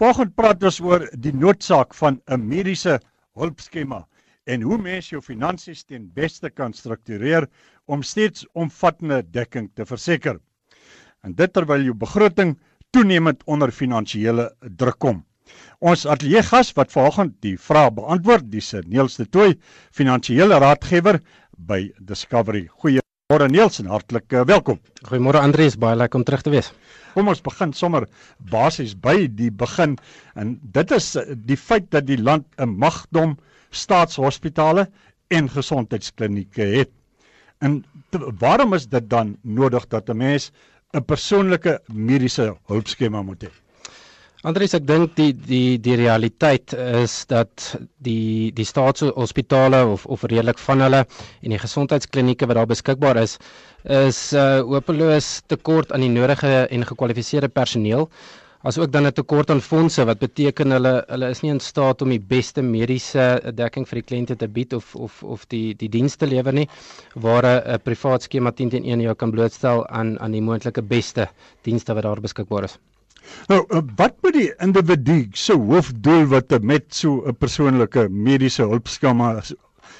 Volgende praat ons oor die noodsaak van 'n mediese hulpskema en hoe mens jou finansies ten beste kan struktureer om steeds omvattende dekking te verseker. En dit terwyl jou begroting toenemend onder finansiële druk kom. Ons ateljee gas wat vanoggend die vraag beantwoord, dis Niels de Tooy, finansiële raadgewer by Discovery. Goeiemôre Niels en hartlik uh, welkom. Goeiemôre Andries, baie lekker om terug te wees. Kom ons begin sommer basies by die begin en dit is eh, die feit dat die land 'n magdom staatshospitale en gesondheidsklinieke het. En te, waarom is dit dan nodig dat 'n mens 'n persoonlike mediese hulpskema moet hê? Andries, ek dink die die die realiteit is dat die die staatshospitale of of redelik van hulle en die gesondheidsklinieke wat daar beskikbaar is is uh hopeloos tekort aan die nodige en gekwalifiseerde personeel as ook dan 'n tekort aan fondse wat beteken hulle hulle is nie in staat om die beste mediese dekking vir die kliënte te bied of of of die die dienste lewer nie waar 'n privaat skema 10 teen 1 jou kan blootstel aan aan die moontlike beste dienste wat daar beskikbaar is. Nou, eh, wat moet die individu se hoofdoel wat met so 'n persoonlike mediese hulpskema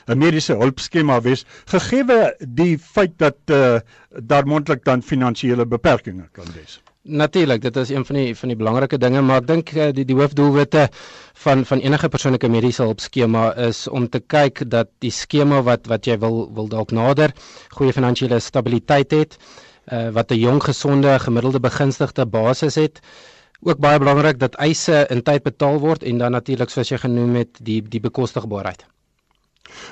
'n mediese hulpskema wees gegee die feit dat uh, daar moontlik dan finansiële beperkings kan wees. Natuurlik, dit is een van die van die belangrike dinge, maar ek dink uh, die die hoofdoelwitte van van enige persoonlike mediese hulpskema is om te kyk dat die skema wat wat jy wil wil dalk nader goeie finansiële stabiliteit het, uh, wat 'n jong gesonde gemiddelde begunstigde basis het. Ook baie belangrik dat eise in tyd betaal word en dan natuurlik soos jy genoem het die die bekostigbaarheid.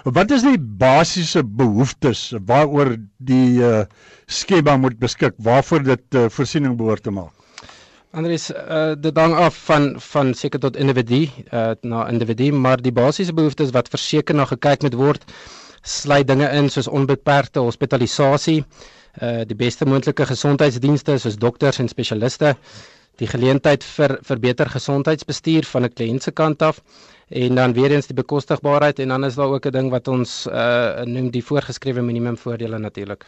Wat is die basiese behoeftes waaroor die uh, skema moet beskik waarvoor dit uh, voorsiening behoort te maak? Andries, uh, dit hang af van van seker tot individu uh, na individu, maar die basiese behoeftes wat verseker na gekyk moet word, sluit dinge in soos onbeperkte hospitalisasie, uh, die beste moontlike gesondheidsdienste soos dokters en spesialiste, die geleentheid vir vir beter gesondheidsbestuur van 'n kliënt se kant af en dan weer eens die bekostigbaarheid en dan is daar ook 'n ding wat ons uh noem die voorgeskrewe minimumvoordele natuurlik.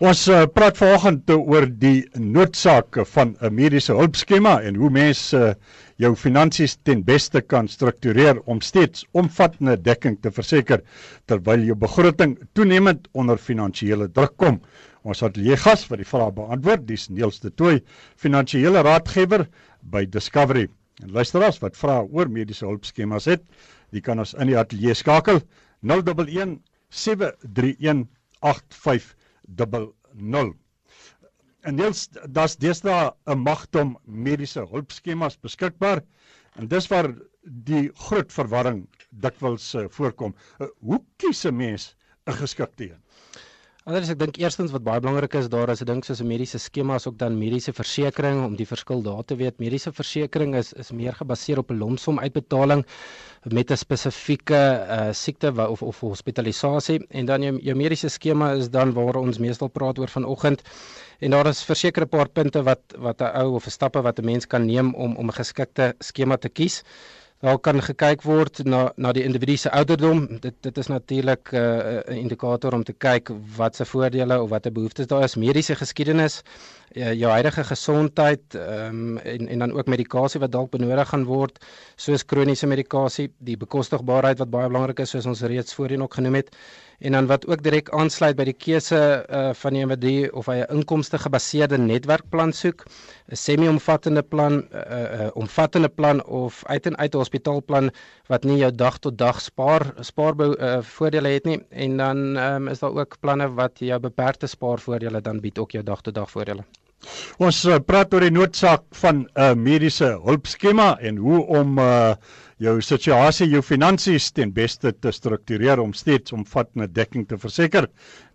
Ons uh, praat vanoggend oor die noodsake van 'n mediese hulpskema en hoe mense uh, jou finansies ten beste kan struktureer om steeds omvattende dekking te verseker terwyl jou begroting toenemend onder finansiële druk kom. Ons het hier gas vir die vraag beantwoord, dis Niels de Tooy, finansiële raadgewer by Discovery. En luisteraars wat vra oor mediese hulpskemas het, die kan ons in die ateljee skakel 011 731 8500. En deels das deesdae 'n magdom mediese hulpskemas beskikbaar en dis waar die groot verwarring dikwels uh, voorkom. Uh, hoe kies 'n mens 'n geskikte een? Anders ek dink eerstens wat baie belangrik is, daar is 'n ding soos 'n mediese skema as ook dan mediese versekerings om die verskil daar te weet. Mediese versekerings is is meer gebaseer op 'n lumsom uitbetaling met 'n spesifieke uh, siekte of of hospitalisasie en dan jou, jou mediese skema is dan waar ons meestal praat oor vanoggend. En daar is verseker 'n paar punte wat wat 'n ou of 'n stappe wat 'n mens kan neem om om 'n geskikte skema te kies. Daar kan gekyk word na na die individu se ouderdom. Dit dit is natuurlik eh, 'n uh, indikator om te kyk wat se voordele of watter behoeftes daar is, mediese geskiedenis, uh, jou huidige gesondheid um, en en dan ook medikasie wat dalk benodig gaan word, soos kroniese medikasie, die bekostigbaarheid wat baie belangrik is soos ons reeds voorheen ook genoem het en dan wat ook direk aansluit by die keuse uh, van die individu of hy 'n inkomste gebaseerde netwerkplan soek, 'n semi-omvattende plan, 'n uh, uh, omvattende plan of uit en uit 'n hospitaalplan wat nie jou dag tot dag spaar spaar uh, voordele het nie en dan um, is daar ook planne wat jou beperkte spaarvoordele dan bied ook jou dag tot dag voordele. Ons uh, praat oor die noodsaak van 'n uh, mediese hulpskema en hoe om uh, jou situasie, jou finansies ten beste te struktureer om steeds omvattende dekking te verseker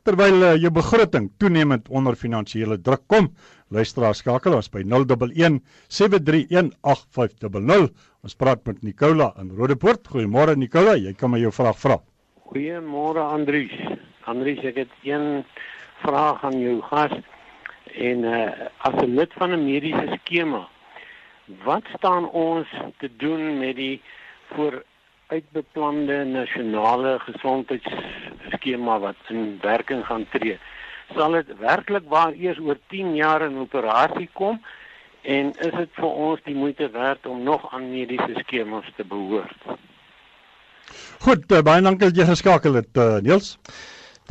terwyl uh, jou begroting toenemend onder finansiële druk kom. Luisteraar skakel ons by 011 731 8500. Ons praat met Nicola in Rodepoort. Goeiemôre Nicola, jy kan my jou vraag vra. Goeiemôre Andrius. Andrius, ek het een vraag aan jou gas en uh, as 'n lid van 'n mediese skema wat staan ons te doen met die vooruitbeplande nasionale gesondheidsskema wat in werking gaan tree? Sal dit werklik waar eers oor 10 jaar in operasie kom en is dit vir ons die moeite werd om nog aan mediese skemas te behoort? Goed, uh, baie dankie dat jy geskakel het, uh, Niels.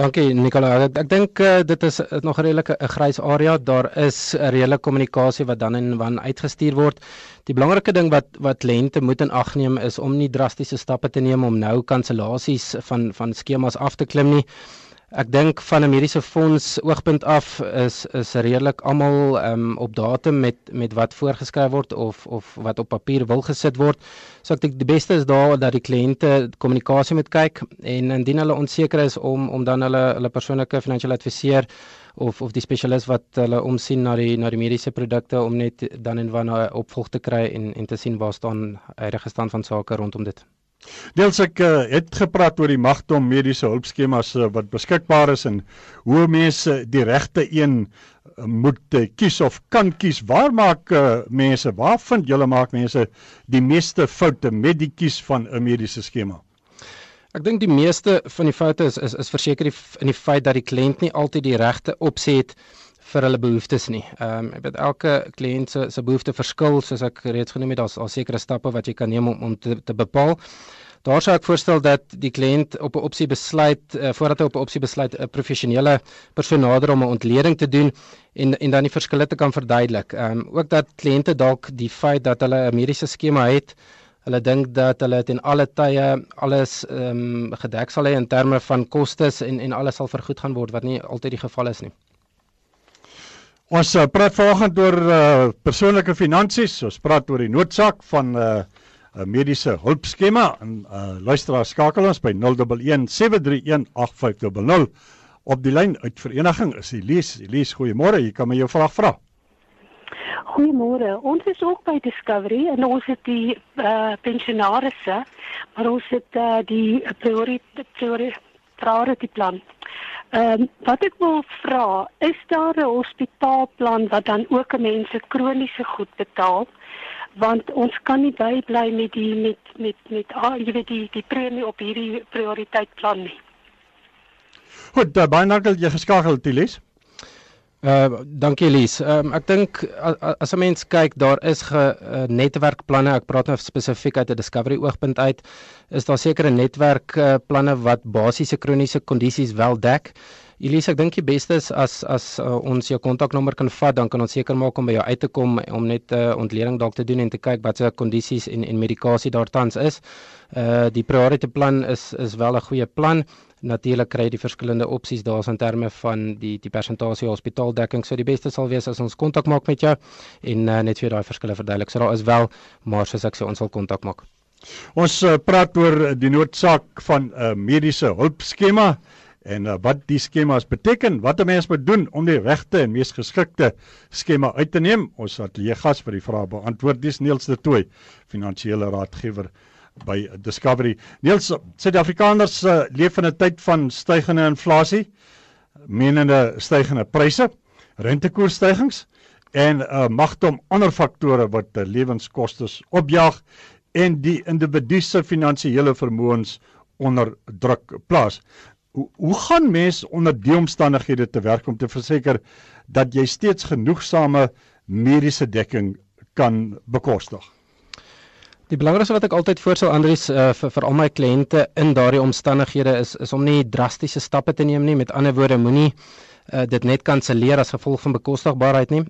Dankie Nicola. Ek, ek dink uh, dit is uh, nog 'n redelike 'n grys area. Daar is 'n reële kommunikasie wat dan en wan uitgestuur word. Die belangrike ding wat wat lente moet in ag neem is om nie drastiese stappe te neem om nou kansellasies van van skemas af te klim nie. Ek dink van 'n mediese fonds oogpunt af is is redelik almal um, op datum met met wat voorgeskryf word of of wat op papier wil gesit word. So ek dink die beste is daar dat die kliënte kommunikasie moet kyk en indien hulle onseker is om om dan hulle hulle persoonlike finansiële adviseur of of die spesialis wat hulle omsien na die na die mediese produkte om net dan en wanneer opvolg te kry en en te sien waar staan huidige stand van sake rondom dit. Deels ek uh, het gepraat oor die magdom mediese hulpskemas uh, wat beskikbaar is en hoe mense die regte een uh, moet uh, kies of kan kies. Waar maak uh, mense, waar vind julle maak mense die meeste foute met die kies van 'n mediese skema? Ek dink die meeste van die foute is is, is verseker die, in die feit dat die kliënt nie altyd die regte opsie het vir hulle behoeftes nie. Ehm um, ek weet elke kliënt se se behoefte verskil soos ek reeds genoem het, daar's al sekere stappe wat jy kan neem om om te, te bepaal. Daar sou ek voorstel dat die kliënt op 'n opsie besluit uh, voordat hy op 'n opsie besluit 'n professionele persoon nader om 'n ontleding te doen en en dan die verskille te kan verduidelik. Ehm um, ook dat kliënte dalk die feit dat hulle 'n mediese skema het Hulle dink dat hulle ten alle tye alles ehm um, gedek sal hê in terme van kostes en en alles sal vergoed gaan word wat nie altyd die geval is nie. Ons uh, praat vanoggend oor uh, persoonlike finansies. Ons praat oor die noodsaak van 'n uh, mediese hulpskema en uh, luisteraar skakel ons by 011 731 8500 op die lyn uit vereniging is Elise. Elise, goeiemôre. Jy kan my jou vraag vra. Goeiemôre. Ons is ook by Discovery en ons het die uh, pensionaarsse, maar ons het uh, die priority priority priority plan. Ehm um, wat ek wil vra, is daar 'n hospitaalplan wat dan ook mense kroniese goed betaal? Want ons kan nie bybly met die met met met ah, jy weet die die premie op hierdie prioriteitplan nie. Goed, uh, baie dankie dat jy geskakel het, Lies. Uh dankie Elise. Um, ek dink as 'n mens kyk, daar is ge uh, netwerkplanne. Ek praat nou spesifiek uit 'n discovery oogpunt uit. Is daar sekere netwerkplanne uh, wat basiese kroniese kondisies wel dek? Elise, ek dink die beste is as as uh, ons jou kontaknommer kan vat, dan kan ons seker maak om by jou uit te kom om net 'n uh, ontleding dalk te doen en te kyk watse kondisies en en medikasie daar tans is. Uh die priority plan is is wel 'n goeie plan natuurlik kry jy die verskillende opsies daar's in terme van die die persentasie hospitaaldekking. So die beste sal wees as ons kontak maak met jou en uh, net vir daai verskille verduidelik. So daar is wel maar soos ek sê ons sal kontak maak. Ons uh, praat oor die noodsaak van 'n uh, mediese hulpskema en uh, wat die skemas beteken, wat 'n mens moet doen om die regte en mees geskikte skema uit te neem. Ons ateljee gas vir die vrae beantwoord dis Niels de Tooy, finansiële raadgewer by Discovery. Niels, Suid-Afrikaners uh, leef in 'n tyd van stygende inflasie, menende stygende pryse, rentekoersstygings en 'n uh, magtom ander faktore wat uh, lewenskoste opjaag en die individu se finansiële vermoëns onder druk plaas. Hoe, hoe gaan mense onder die omstandighede te werk om te verseker dat jy steeds genoegsame mediese dekking kan bekostig? Die belangrikste wat ek altyd voorstel Andries uh, vir vir al my kliënte in daardie omstandighede is is om nie drastiese stappe te neem nie. Met ander woorde, moenie uh, dit net kanselleer as gevolg van bekostigbaarheid nie.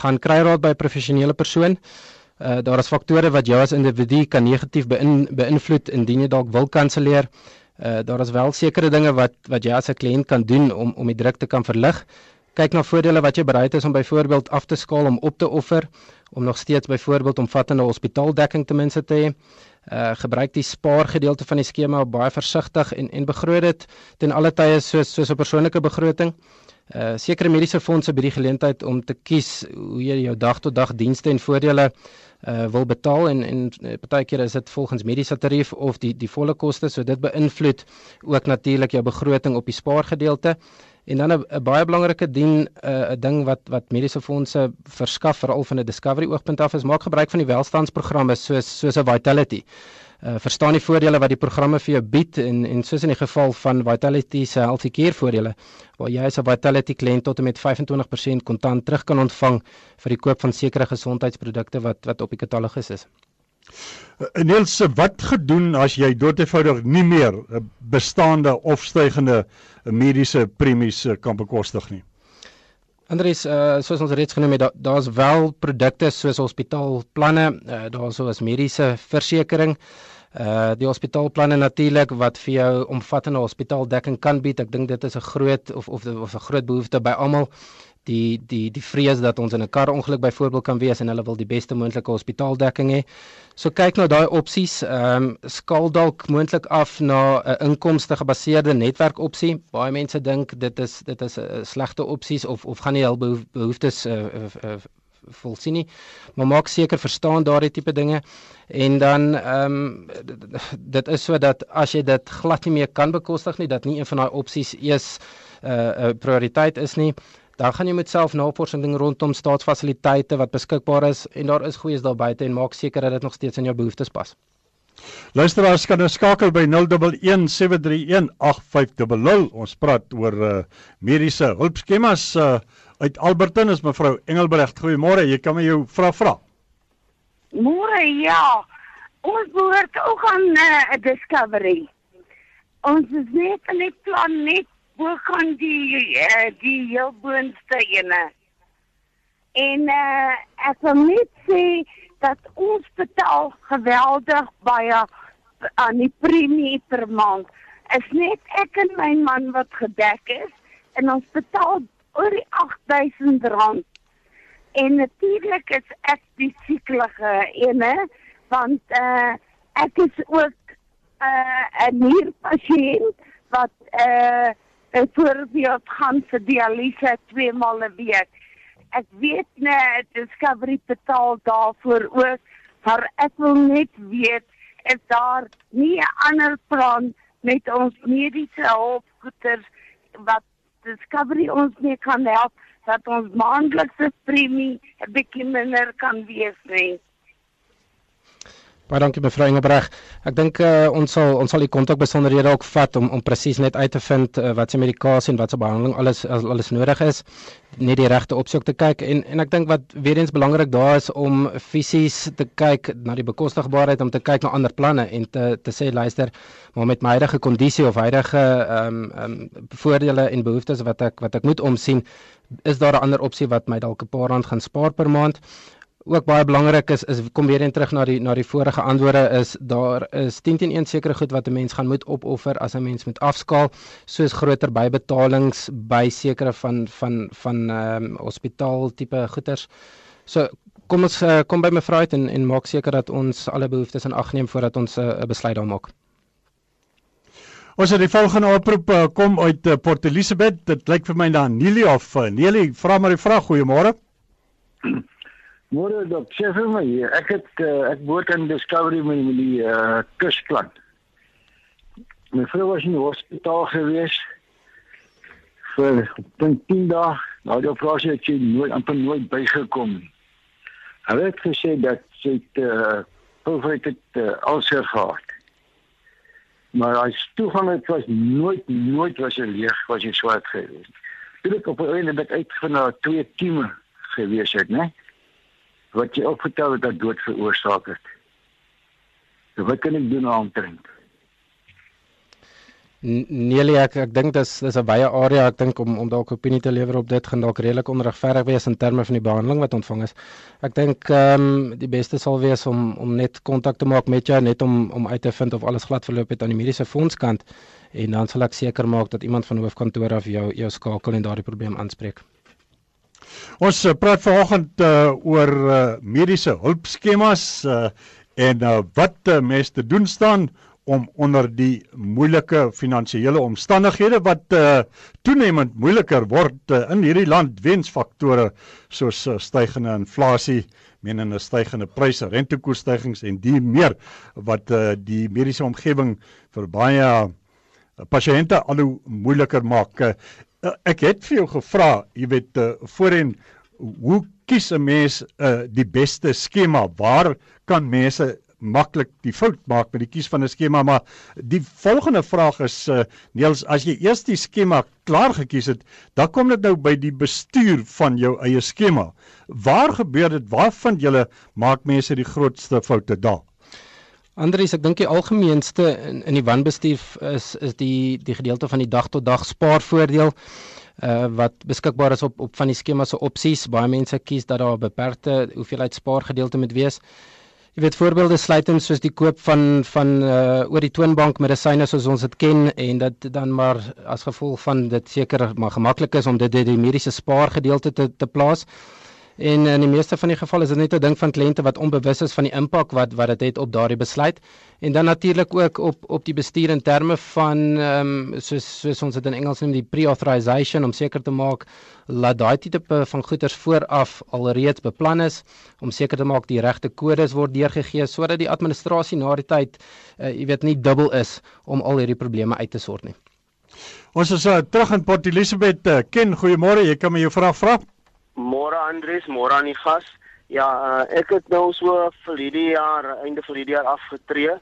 Gaan kry raad by 'n professionele persoon. Uh, daar is faktore wat jou as individu kan negatief beïn, beïnvloed indien jy dalk wil kanselleer. Uh, daar is wel sekere dinge wat wat jy as 'n kliënt kan doen om om die druk te kan verlig kyk na voordele wat jy bereid is om byvoorbeeld af te skaal om op te offer om nog steeds byvoorbeeld omvattende hospitaaldekking ten minste te hê. Uh gebruik die spaargedeelte van die skema baie versigtig en en begroot dit ten alle tye soos soos 'n persoonlike begroting. Uh sekere mediese fondse bied die geleentheid om te kies hoe jy jou dag tot dag dienste en voordele uh wil betaal en en partykeer is dit volgens mediese tarief of die die volle koste so dit beïnvloed ook natuurlik jou begroting op die spaargedeelte. En dan 'n baie belangrike dien eh, 'n uh, ding wat wat mediese fondse verskaf veral van 'n discovery oogpunt af is maak gebruik van die welstandsprogramme soos soos 'n Vitality. uh, verstaan die voordele wat die programme vir jou bied en en soos in die geval van Vitality se Healthy Care voordele waar jy as 'n Vitality kliënt tot en met 25% kontant terug kan ontvang vir die koop van sekere gesondheidsprodukte wat wat op die katalogus is. Uh, Niels, wat gedoen as jy doodevoudig nie meer uh, bestaande of stygende mediese premies kan bekostig nie? Andries, uh, soos ons reeds genoem het, daar's da wel produkte soos hospitaalplanne, uh, daar's soos mediese versekerings. Uh die hospitaalplanne natuurlik wat vir jou omvattende hospitaaldekking kan bied. Ek dink dit is 'n groot of of of 'n groot behoefte by almal die die die vrees dat ons in 'n karongeluk byvoorbeeld kan wees en hulle wil die beste moontlike hospitaaldekking hê. So kyk nou daai opsies, ehm um, skaal dalk moontlik af na 'n inkomste gebaseerde netwerkopsie. Baie mense dink dit is dit is 'n slegte opsies of of gaan nie hul behoeftes uh, uh, uh, volsien nie. Maar maak seker verstaan daardie tipe dinge en dan ehm um, dit is sodat as jy dit glad nie meer kan bekostig nie, dat nie een van daai opsies eers 'n uh, uh, prioriteit is nie dan gaan jy met self navorsing doen rondom staatsfasiliteite wat beskikbaar is en daar is goeies daar buite en maak seker dat dit nog steeds in jou behoeftes pas. Luisteraars kan nou skakel by 0117318500. Ons praat oor uh, mediese hulpskemas uh, uit Alberton is mevrou Engelbrecht. Goeiemôre, jy kan my jou vra vra. Môre ja. Ons behoort ook aan 'n uh, discovery. Ons is net in die plan hoe gaan die uh, die heel boonste ene. En uh, ek wil net sê dat ons betaal geweldig baie aan die premie per maand. Is net ek en my man wat gedek is en ons betaal oor die 8000 rand. En natuurlik is ek die sieklike ene want uh, ek is ook uh, 'n nierpasiënt wat uh, byvoorbeeld gaan vir dialyse twee maal 'n week. Ek weet net Discovery betaal daarvoor ook, maar ek wil net weet is daar nie 'n ander plan met ons mediese hulpgoeders wat Discovery ons mee kan help dat ons maandelikse premie 'n bietjie minder kan wees nie. Baie dankie mevrou Engelbreg. Ek dink uh, ons sal ons sal die kontak besonderhede ook vat om om presies net uit te vind uh, wat se medikasie en wat se behandeling alles alles nodig is, net die regte opsoek te kyk en en ek dink wat weer eens belangrik daar is om fisies te kyk na die bekostigbaarheid om te kyk na ander planne en te te sê luister, maar met my huidige kondisie of huidige ehm um, ehm um, voordele en behoeftes wat ek wat ek moet omsien, is daar 'n ander opsie wat my dalk 'n paar rand gaan spaar per maand ook baie belangrik is is kom weer in terug na die na die vorige antwoorde is daar is 10 teen 1 sekere goed wat 'n mens gaan moet opoffer as 'n mens moet afskaal soos groter bybetalings by sekere van van van ehm um, hospitaal tipe goederes. So kom ons uh, kom by mevrou uit en en maak seker dat ons alle behoeftes in ag neem voordat ons eh, 'n uh, besluit daar maak. Ons het die volgende oproep uh, kom uit uh, Port Elizabeth. Dit lyk vir my dan Nelie of uh, Nelie, vra maar die vraag. Goeiemôre. Môre dok, sê vir my, ek het uh, ek boot in Discovery met die uh, kusplan. My vrou was in die hospitaal gewees vir 10 dae. Nou die operasie het sy nooit amper nooit bygekom. Hulle het gesê dat sy het uh, probeer dit uh, alser gehad. Maar as toegang het was nooit nooit was hy leeg, was hy swart geweest. Dit het op 'n einde met uitgevind dat twee kieme gewees het, né? Wat jy opgetel het dat dood veroorsaak het. So wat kan ek doen om te drink? Nee, ek ek dink dis dis 'n baie area ek dink om om dalk opinie te lewer op dit gaan dalk redelik onregverdig wees in terme van die behandeling wat ontvang is. Ek dink ehm um, die beste sal wees om om net kontak te maak met jou net om om uit te vind of alles glad verloop het aan die mediese fondskant en dan sal ek seker maak dat iemand van hoofkantoor af jou jou skakel en daardie probleem aanspreek. Ons uh, praat vanoggend uh, oor uh, mediese hulpskemas uh, en uh, wat uh, mense te doen staan om onder die moeilike finansiële omstandighede wat uh, toenemend moeiliker word uh, in hierdie land weens faktore soos uh, stygende inflasie, menende stygende pryse, rentekoersstygings en die meer wat uh, die mediese omgewing vir baie uh, pasiënte al hoe moeiliker maak. Uh, ek het vir jou gevra, jy weet uh, voorheen hoe kies 'n mens uh, die beste skema? Waar kan mense maklik die fout maak met die kies van 'n skema, maar die volgende vraag is uh, Niels, as jy eers die skema klaar gekies het, dan kom dit nou by die bestuur van jou eie skema. Waar gebeur dit? Waar vind julle maak mense die grootste foute daar? Andries, ek dink die algemeenste in, in die wanbestuur is is die die gedeelte van die dag tot dag spaarvoordeel uh wat beskikbaar is op op van die skema se opsies. Baie mense kies dat daar 'n beperkte hoeveelheid spaargedeelte moet wees. Jy weet voorbeelde sluit in soos die koop van van uh oor die toonbank medisyne soos ons dit ken en dit dan maar as gevolg van dit seker maar gemaklik is om dit in die mediese spaargedeelte te te plaas. En in die meeste van die gevalle is dit net 'n ding van kliënte wat onbewus is van die impak wat wat dit het op daardie besluit. En dan natuurlik ook op op die bestuur in terme van ehm um, soos soos ons dit in Engels noem die pre-authorization om seker te maak dat daai tipe van goederes vooraf alreeds beplan is om seker te maak die regte kodes word deurgegee sodat die administrasie na die tyd uh, jy weet nie dubbel is om al hierdie probleme uit te sort nie. Ons is uh, terug in Port Elizabeth. Ken, goeiemôre. Jy kan my jou vraag vra. Môre Andries, môre aan die gas. Ja, uh, ek het nou so verlede jaar, einde verlede jaar afgetree.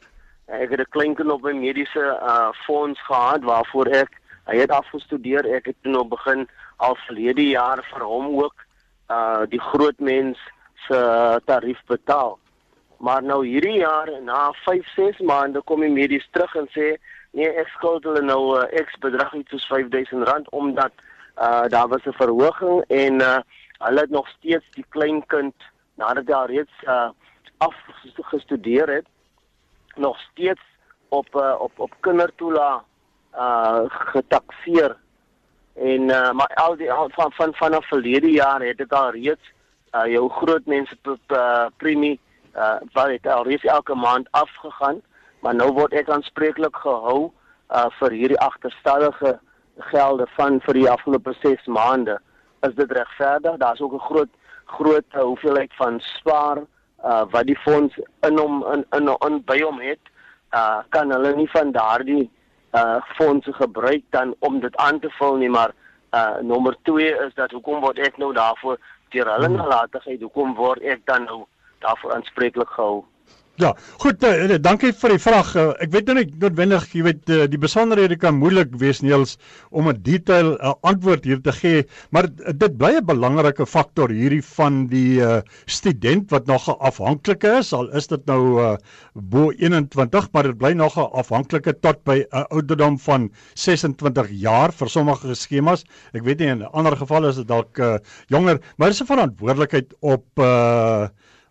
Ek het 'n klein kind op my mediese uh fonds gehad waarvoor ek hy het afgestudeer. Ek het nou begin al verlede jaar vir hom ook uh die groot mens se tarief betaal. Maar nou hierdie jaar na 5, 6 maande kom die medies terug en sê nee, ek skuld hulle nou uh, X bedrag iets soos R5000 omdat uh daar was 'n verhoging en uh hulle het nog steeds die klein kind nadat hy reeds uh afgestudeer het nog steeds op uh, op op kindertoela uh getakseer. En uh, maar al die al van van vanaf verlede jaar het dit al reeds uh jou groot mense uh, premie uh wat het al reeds elke maand afgegaan. Maar nou word ek aanspreeklik gehou uh vir hierdie agterstallige gelde van vir die afgelope 6 maande is dit regverdig? Daar's ook 'n groot groot uh, hoeveelheid van spaar uh wat die fonds in hom in in, in by hom het. Uh kan hulle nie van daardie uh fondse gebruik dan om dit aan te vul nie maar uh nommer 2 is dat hoekom word ek nou daarvoor deur hulle hmm. nalatigheid hoekom word ek dan nou daarvoor aanspreeklik gehou Ja, goed, uh, dankie vir die vraag. Uh, ek weet nou nie noodwendig, jy weet uh, die besonderhede kan moeilik wees neels om 'n detail uh, antwoord hier te gee, maar uh, dit bly 'n belangrike faktor hierdie van die uh, student wat nog afhanklike is, al is dit nou uh, bo 21, maar dit bly nog afhanklike tot by 'n uh, ouderdom van 26 jaar vir sommige skemas. Ek weet nie in ander gevalle is dit dalk uh, jonger, maar dis 'n verantwoordelikheid op uh,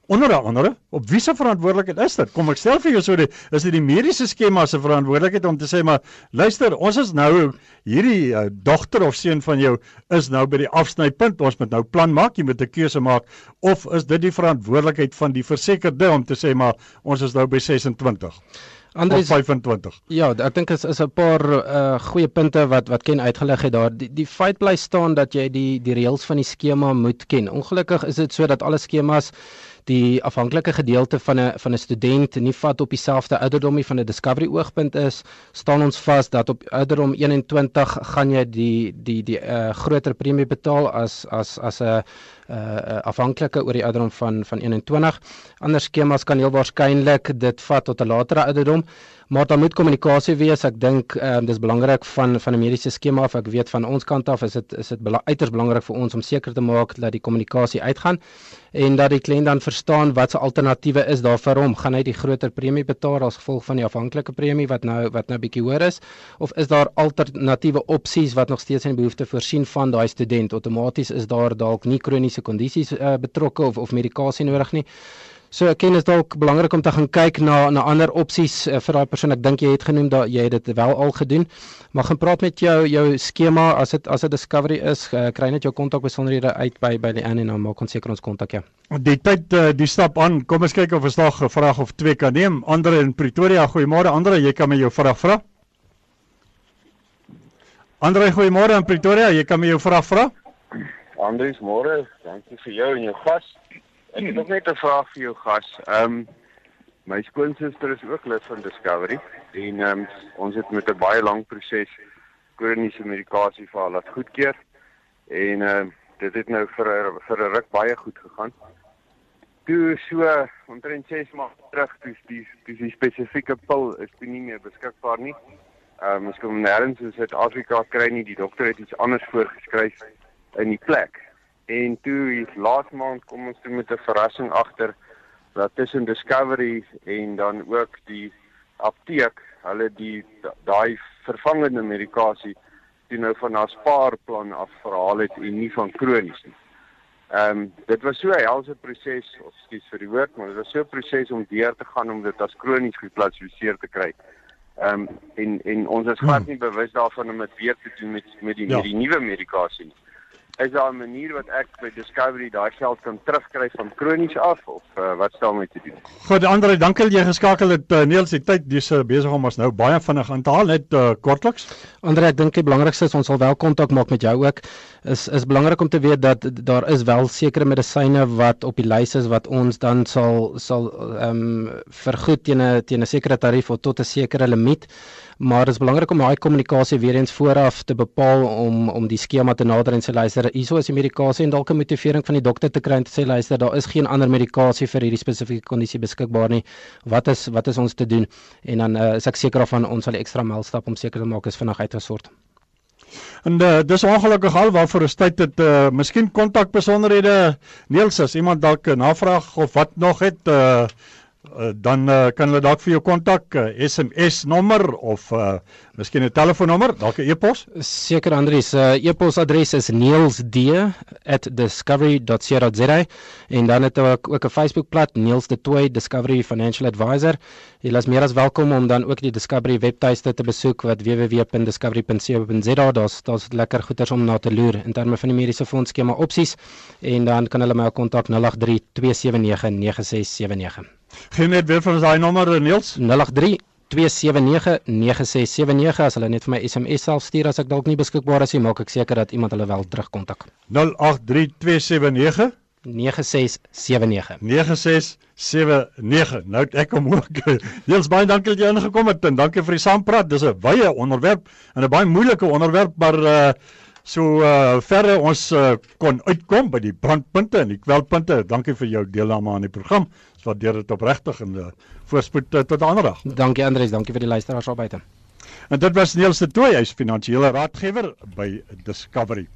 onder andere op wie se verantwoordelikheid is dit? Kom ek stel vir jou so dit is dit die mediese skema se verantwoordelikheid om te sê maar luister, ons is nou hierdie uh, dogter of seun van jou is nou by die afsnypunt. Ons moet nou plan maak, jy moet 'n keuse maak of is dit die verantwoordelikheid van die versekerde om te sê maar ons is nou by 26. Andries 25. Ja, ek dink is is 'n paar uh goeie punte wat wat ken uitgelig het daar. Die, die feit bly staan dat jy die die reëls van die skema moet ken. Ongelukkig is dit so dat alle skemas die afhanklike gedeelte van 'n van 'n student nie vat op dieselfde ouderdom nie van 'n discovery oogpunt is, staan ons vas dat op ouderdom 21 gaan jy die die die uh, groter premie betaal as as as 'n uh, afhanklike oor die ouderdom van van 21. Ander skemas kan heel waarskynlik dit vat tot 'n latere ouderdom. Maar daar moet kommunikasie wees. Ek dink ehm um, dis belangrik van van 'n mediese skema af. Ek weet van ons kant af is dit is dit bela uiters belangrik vir ons om seker te maak dat die kommunikasie uitgaan en dat die kliënt dan verstaan wat se alternatiewe is daar vir hom. Gaan hy die groter premie betaal as gevolg van die afhanklike premie wat nou wat nou bietjie hoër is of is daar alternatiewe opsies wat nog steeds in behoefte voorsien van daai student? Outomaties is daar dalk nie kroniese kondisies uh, betrokke of of medikasie nodig nie. So ek ken dit dalk belangrik om te gaan kyk na na ander opsies uh, vir daai persoon. Ek dink jy het genoem dat jy dit wel al gedoen. Maar gaan praat met jou jou skema as dit as 'n discovery is, uh, kry net jou kontak besonderhede uit by by die Anne en dan maak ons seker ons kontak ja. Die tyd uh, die stap aan. Kom ons kyk of ons nog 'n vraag of twee kan neem. Andre in Pretoria. Goeiemôre Andre, jy kan my jou vraag vra. Andre, goeiemôre in Pretoria. Jy kan my jou vraag vra. Andries, môre. Dankie vir jou en jou gas. Ek het nog net 'n vraag vir jou gas. Ehm um, my skoonsister is ook lid van Discovery en ehm um, ons het met 'n baie lang proses kroniese medikasie vir haar laat goedkeur. En ehm uh, dit het nou vir vir 'n ruk baie goed gegaan. toe so omtrent 6 maande terug toe die die, die spesifieke pil is nie meer beskikbaar nie. Ehm um, ons kom nêrens in Suid-Afrika kry nie die dokter het iets anders voorgeskryf in die plek. En toe laas maand kom ons toe met 'n verrassing agter dat tussen Discovery en dan ook die apteek hulle die daai vervangende medikasie toe nou van haar spaarplan af verhaal het en nie van kronies nie. Ehm um, dit was so 'n helse proses, of skus vir die woord, maar dit was so 'n proses om deur te gaan om dit as kronies geklassifiseer te kry. Ehm um, en en ons is glad hmm. nie bewus daarvan om dit weer te doen met met die ja. met die nuwe medikasie nie is daar 'n manier wat ek by Discovery daai geld kan terugkry van kronies af of uh, wat stel my te doen? Goed, Andre, dankie dat jy geskakel het. Uh, Niels, die tyd dis uh, besig om ons nou baie vinnig aan te haal net uh, kortliks. Andre, ek dink die belangrikste is ons sal wel kontak maak met jou ook. Is is belangrik om te weet dat daar is wel sekere medisyne wat op die lys is wat ons dan sal sal ehm um, vergoed teen 'n teen 'n sekere tarief of tot 'n sekere limiet maar dit is belangrik om daai kommunikasie weer eens vooraf te bepaal om om die skema te nader en sê luister. Hieso is die medikasie en dalk 'n motivering van die dokter te kry en te sê luister daar is geen ander medikasie vir hierdie spesifieke kondisie beskikbaar nie. Wat is wat is ons te doen? En dan uh, is ek seker of ons sal die ekstra myl stap om seker te maak is vinnig uitgesort En uh, dis ongelukkig al waarvoor 'n tyd het uh, miskien kontak besonderhede Niels as iemand dalk 'n navraag of wat nog het uh, uh, dan uh, kan hulle dalk vir jou kontak uh, SMS nommer of uh, miskien 'n telefoonnommer, dalk 'n e-pos. Seker Andries, uh, e-posadres is neilsd@discovery.co.za en dan het ek ook 'n Facebookblad Neils de Tooi Discovery Financial Advisor. Jy is meer as welkom om dan ook die Discovery webtuiste te besoek wat www.discovery.co.za. Daar's daar's lekker goeders om na te loer in terme van die mediese fonds skema opsies en dan kan hulle my kontak 083 279 9679. Geen net weer van ons daai nommer Niels 083 2799679 as hulle net vir my SMS self stuur as ek dalk nie beskikbaar is nie, maak ek seker dat iemand hulle wel terugkontak. 083279 9679 9679 Nou ek kom ook. Niels baie dankie dat jy ingekom het en dankie vir die saampraat. Dis 'n wye onderwerp en 'n baie moeilike onderwerp, maar uh so uh verre ons uh, kon uitkom by die brandpunte en die kwelpunte. Dankie vir jou deelname aan die program waardeer dit opregtig en uh, voorspoed uh, tot ander dag. Dankie Andries, dankie vir die luisteraars al buite. En dit was Niels de Tooy, hy's finansiële raadgewer by Discovery.